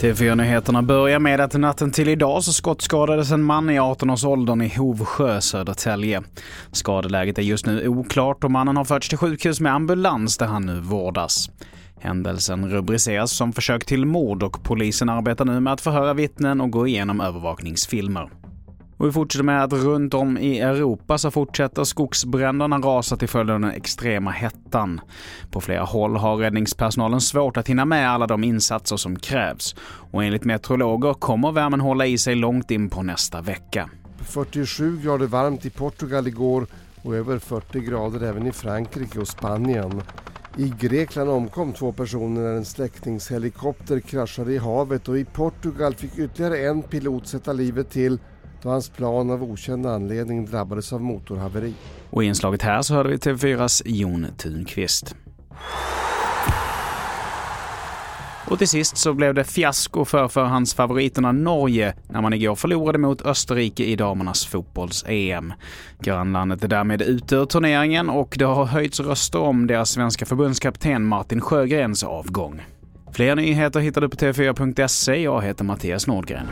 TV4-nyheterna börjar med att natten till idag så skottskadades en man i 18-årsåldern i Hovsjö, Södertälje. Skadeläget är just nu oklart och mannen har förts till sjukhus med ambulans där han nu vårdas. Händelsen rubriceras som försök till mord och polisen arbetar nu med att förhöra vittnen och gå igenom övervakningsfilmer. Och vi fortsätter med att runt om i Europa så fortsätter skogsbränderna rasa till följd av den extrema hettan. På flera håll har räddningspersonalen svårt att hinna med alla de insatser som krävs. Och enligt meteorologer kommer värmen hålla i sig långt in på nästa vecka. 47 grader varmt i Portugal igår och över 40 grader även i Frankrike och Spanien. I Grekland omkom två personer när en släckningshelikopter kraschade i havet och i Portugal fick ytterligare en pilot sätta livet till då hans plan av okänd anledning drabbades av motorhaveri. Och i inslaget här så hörde vi TV4s Jon Thunqvist. Och till sist så blev det fiasko för förhandsfavoriterna Norge när man igår förlorade mot Österrike i damernas fotbolls-EM. Grannlandet är därmed ute ur turneringen och det har höjts röster om deras svenska förbundskapten Martin Sjögrens avgång. Fler nyheter hittar du på tv4.se. Jag heter Mattias Nordgren.